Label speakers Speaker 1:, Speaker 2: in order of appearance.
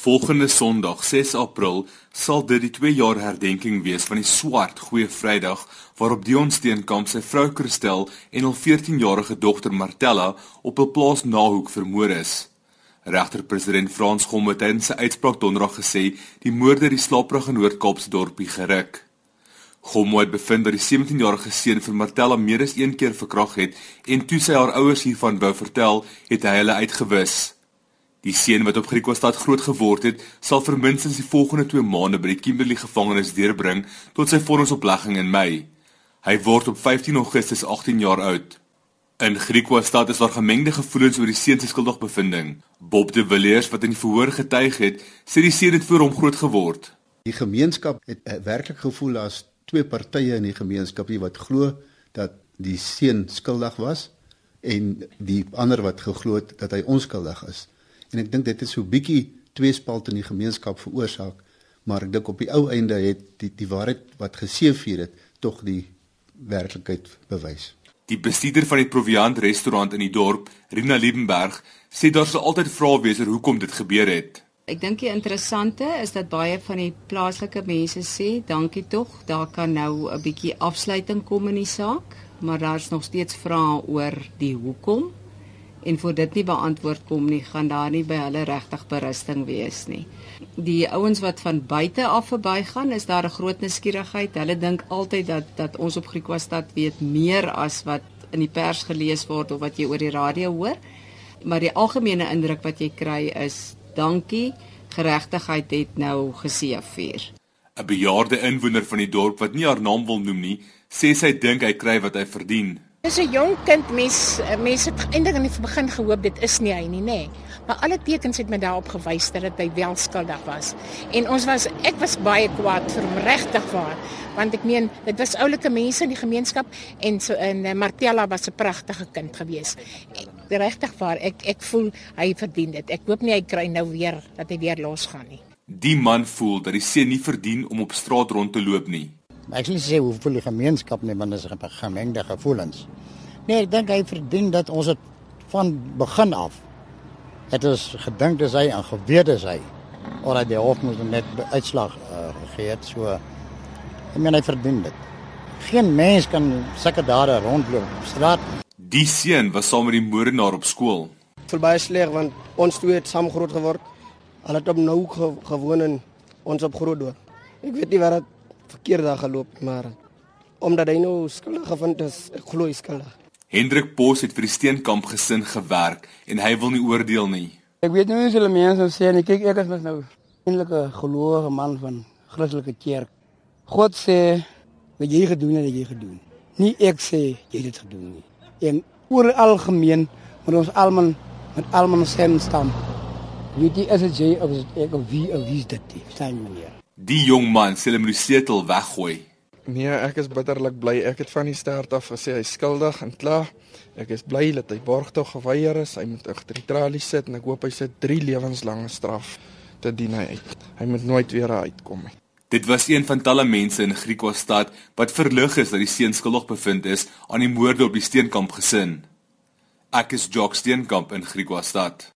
Speaker 1: Volgende Sondag, 6 April, sal dit die 2 jaar herdenking wees van die swart Goeie Vrydag waarop Dion Steenkamp sy vrou Christel en hul 14-jarige dogter Martella op 'n plaas Nahoek vermoor is. Regter-president Frans Gomme het in sy uitspraak donderdag gesê die moorde die slaapprige Noord-Kaapse dorpie geruk. Gomme het bevind dat die 17-jarige seun vir Martella meer as een keer verkragt het en toe sy haar ouers hiervan wou vertel, het hy hulle uitgewis. Die seun wat op Griquastad groot geword het, sal vir minstens die volgende 2 maande by die Kimberley gevangenis deurbring tot sy vonnisoplegging in Mei. Hy word op 15 Augustus 18 jaar oud. In Griquastad is daar gemengde gevoelens oor die seun se skuldigbevindings. Bob de Villiers wat in die verhoor getuig het, sê die seun het voor hom groot geword.
Speaker 2: Die gemeenskap het uh, werklik gevoel as twee partye in die gemeenskap wat glo dat die seun skuldig was en die ander wat geglo het dat hy onskuldig is en ek dink dit het so bietjie tweespalt in die gemeenskap veroorsaak maar ek dink op die ou einde het die die waarheid wat geseëvier het tog die werklikheid bewys
Speaker 1: Die bestuurder van die Proviant restaurant in die dorp, Rina Liebenberg, sê daar sal altyd vrae wees oor hoekom dit gebeur het.
Speaker 3: Ek dink die interessante is dat baie van die plaaslike mense sê, dankie tog, daar kan nou 'n bietjie afsluiting kom in die saak, maar daar's nog steeds vrae oor die hoekom en voor dit nie beantwoord kom nie, gaan daar nie by hulle regtig berusting wees nie. Die ouens wat van buite af verbygaan, is daar 'n groot nuuskierigheid. Hulle dink altyd dat dat ons op Griekwastad weet meer as wat in die pers gelees word of wat jy oor die radio hoor. Maar die algemene indruk wat jy kry is dankie, geregtigheid het nou geseëvier.
Speaker 1: 'n Bejaarde inwoner van die dorp wat nie haar naam wil noem nie, sê sy dink hy kry wat hy verdien.
Speaker 4: Dis 'n jong kind mens mense het eintlik in die begin gehoop dit is nie hy nie nê. Nee. Maar alle tekens het my daarop gewys dat dit hy wel skuldig was. En ons was ek was baie kwaad vir hom regtig waar want ek meen dit was oulike mense in die gemeenskap en so in uh, Martella was 'n pragtige kind gewees. Regtig waar ek ek voel hy verdien dit. Ek hoop nie hy kry nou weer dat hy weer losgaan nie.
Speaker 1: Die man voel dat die seun nie verdien om op straat rond te loop nie.
Speaker 5: Ek sê sê hoe voel die gemeenskap nie, want dit is gemengde gevoelens. Nee, ek dink hy verdien dat ons dit van begin af het ons gedink dis hy en geweet is hy. Oor die hof moet net uitslag uh, gegee het so ek meen hy verdien dit. Geen mens kan sulke dade rondloop op straat.
Speaker 1: Die seun was saam met die moordenaar op skool.
Speaker 6: Vir baie sleg want ons twee het saam groot geword. Hulle het op nou gewoon en ons op groot dorp. Ek weet nie wat dit verkeerd daar geloop, maar omdat hy nou skuldig gevind is, ek glo hy skuldig.
Speaker 1: Hendrik Bos het vir die Steenkamp gesin gewerk en hy wil nie oordeel nie.
Speaker 6: Ek weet nie hoe hulle mense sê en kyk ek is mos nou eintlik 'n gelowige man van Christelike kerk. God sê wat jy gedoen het, jy gedoen. Nie ek sê jy het dit gedoen nie. En oor algemeen moet ons almal met almal saam staan. Weet jy as jy of ek of wie of wie is dit? Staan meneer.
Speaker 1: Die jong man sê hulle moet die setel weggooi.
Speaker 7: Nee, ek is bitterlik bly. Ek het van die start af gesê hy skuldig en klaar. Ek is bly dat hy borgtog geweier is. Hy moet agter die tralies sit en ek hoop hy sit 3 lewenslange straf te dien hy uit. Hy moet nooit weer uitkom nie.
Speaker 1: Dit was een van talle mense in Griquastad wat verlig is dat die seun skuldig bevind is aan die moorde op die Steenkamp gesin. Ek is Jock Steenkamp in Griquastad.